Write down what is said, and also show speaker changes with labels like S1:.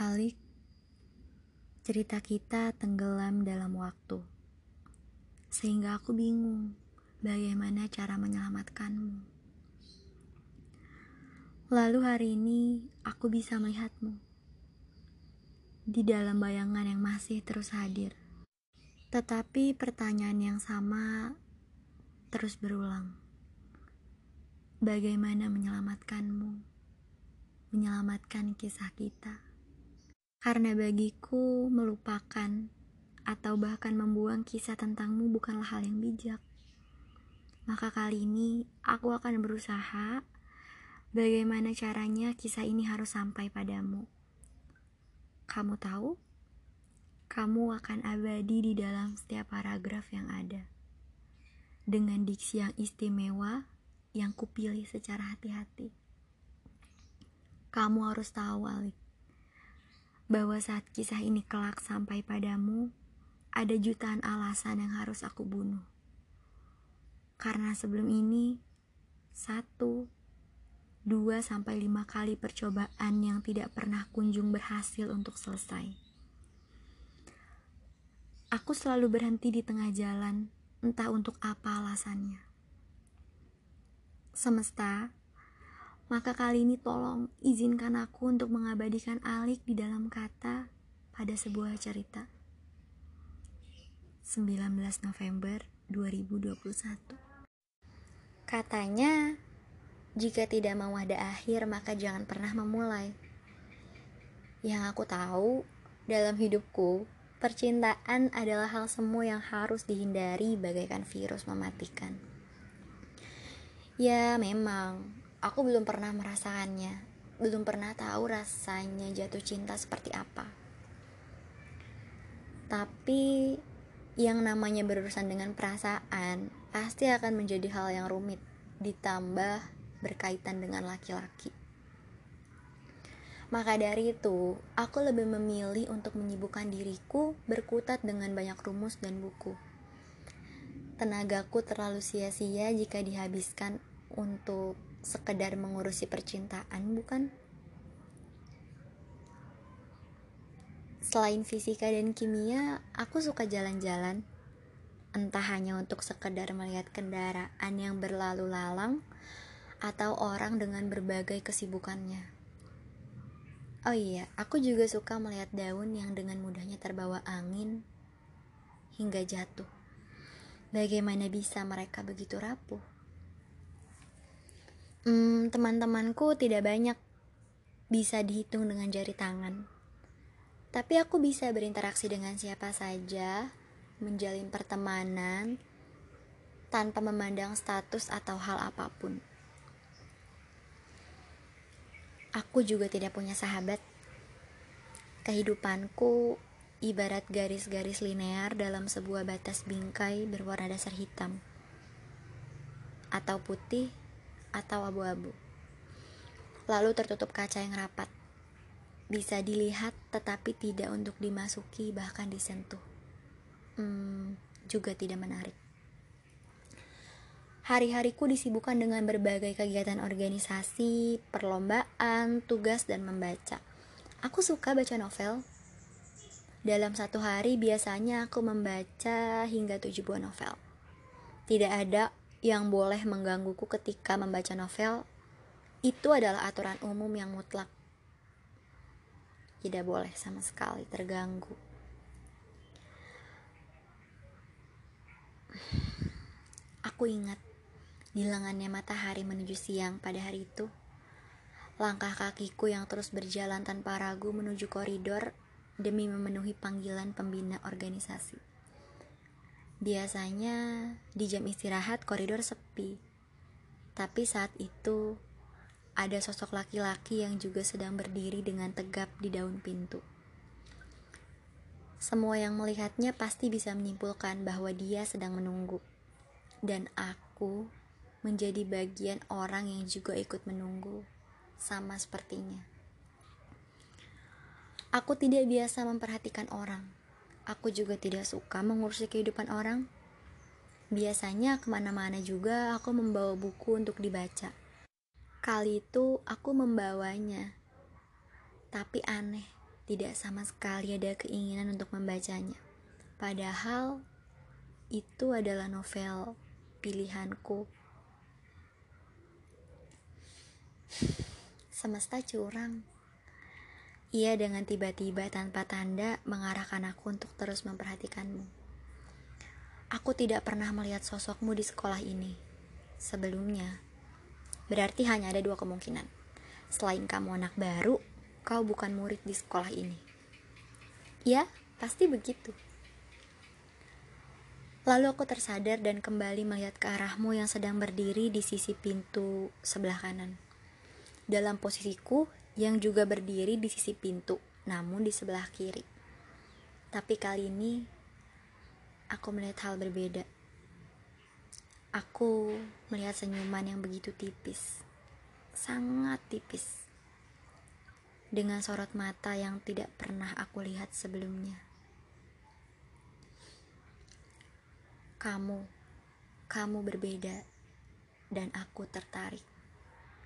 S1: Alik, cerita kita tenggelam dalam waktu, sehingga aku bingung bagaimana cara menyelamatkanmu. Lalu hari ini aku bisa melihatmu di dalam bayangan yang masih terus hadir, tetapi pertanyaan yang sama terus berulang. Bagaimana menyelamatkanmu? Menyelamatkan kisah kita. Karena bagiku melupakan atau bahkan membuang kisah tentangmu bukanlah hal yang bijak. Maka kali ini aku akan berusaha bagaimana caranya kisah ini harus sampai padamu. Kamu tahu? Kamu akan abadi di dalam setiap paragraf yang ada. Dengan diksi yang istimewa yang kupilih secara hati-hati. Kamu harus tahu, Alik, bahwa saat kisah ini kelak sampai padamu, ada jutaan alasan yang harus aku bunuh. Karena sebelum ini, satu, dua sampai lima kali percobaan yang tidak pernah kunjung berhasil untuk selesai. Aku selalu berhenti di tengah jalan, entah untuk apa alasannya. Semesta, maka kali ini tolong izinkan aku untuk mengabadikan Alik di dalam kata pada sebuah cerita. 19 November 2021 Katanya, jika tidak mau ada akhir maka jangan pernah memulai. Yang aku tahu, dalam hidupku, percintaan adalah hal semu yang harus dihindari bagaikan virus mematikan. Ya, memang Aku belum pernah merasakannya, belum pernah tahu rasanya jatuh cinta seperti apa. Tapi yang namanya berurusan dengan perasaan pasti akan menjadi hal yang rumit, ditambah berkaitan dengan laki-laki. Maka dari itu, aku lebih memilih untuk menyibukkan diriku berkutat dengan banyak rumus dan buku. Tenagaku terlalu sia-sia jika dihabiskan untuk sekedar mengurusi percintaan, bukan? Selain fisika dan kimia, aku suka jalan-jalan. Entah hanya untuk sekedar melihat kendaraan yang berlalu lalang atau orang dengan berbagai kesibukannya. Oh iya, aku juga suka melihat daun yang dengan mudahnya terbawa angin hingga jatuh. Bagaimana bisa mereka begitu rapuh? Hmm, teman-temanku tidak banyak bisa dihitung dengan jari tangan. Tapi aku bisa berinteraksi dengan siapa saja, menjalin pertemanan tanpa memandang status atau hal apa pun. Aku juga tidak punya sahabat. Kehidupanku ibarat garis-garis linear dalam sebuah batas bingkai berwarna dasar hitam atau putih atau abu-abu. Lalu tertutup kaca yang rapat. Bisa dilihat tetapi tidak untuk dimasuki bahkan disentuh. Hmm, juga tidak menarik. Hari-hariku disibukkan dengan berbagai kegiatan organisasi, perlombaan, tugas, dan membaca. Aku suka baca novel. Dalam satu hari biasanya aku membaca hingga tujuh buah novel. Tidak ada yang boleh menggangguku ketika membaca novel itu adalah aturan umum yang mutlak. Tidak boleh sama sekali terganggu. Aku ingat di lengannya matahari menuju siang pada hari itu. Langkah kakiku yang terus berjalan tanpa ragu menuju koridor demi memenuhi panggilan pembina organisasi. Biasanya di jam istirahat koridor sepi. Tapi saat itu ada sosok laki-laki yang juga sedang berdiri dengan tegap di daun pintu. Semua yang melihatnya pasti bisa menyimpulkan bahwa dia sedang menunggu. Dan aku menjadi bagian orang yang juga ikut menunggu, sama sepertinya. Aku tidak biasa memperhatikan orang Aku juga tidak suka mengurusi kehidupan orang. Biasanya ke mana-mana juga aku membawa buku untuk dibaca. Kali itu aku membawanya. Tapi aneh, tidak sama sekali ada keinginan untuk membacanya. Padahal itu adalah novel pilihanku. Semesta curang. Ia dengan tiba-tiba tanpa tanda mengarahkan aku untuk terus memperhatikanmu. Aku tidak pernah melihat sosokmu di sekolah ini. Sebelumnya, berarti hanya ada dua kemungkinan. Selain kamu anak baru, kau bukan murid di sekolah ini. Ya, pasti begitu. Lalu aku tersadar dan kembali melihat ke arahmu yang sedang berdiri di sisi pintu sebelah kanan. Dalam posisiku, yang juga berdiri di sisi pintu, namun di sebelah kiri. Tapi kali ini aku melihat hal berbeda. Aku melihat senyuman yang begitu tipis, sangat tipis, dengan sorot mata yang tidak pernah aku lihat sebelumnya. Kamu, kamu berbeda, dan aku tertarik.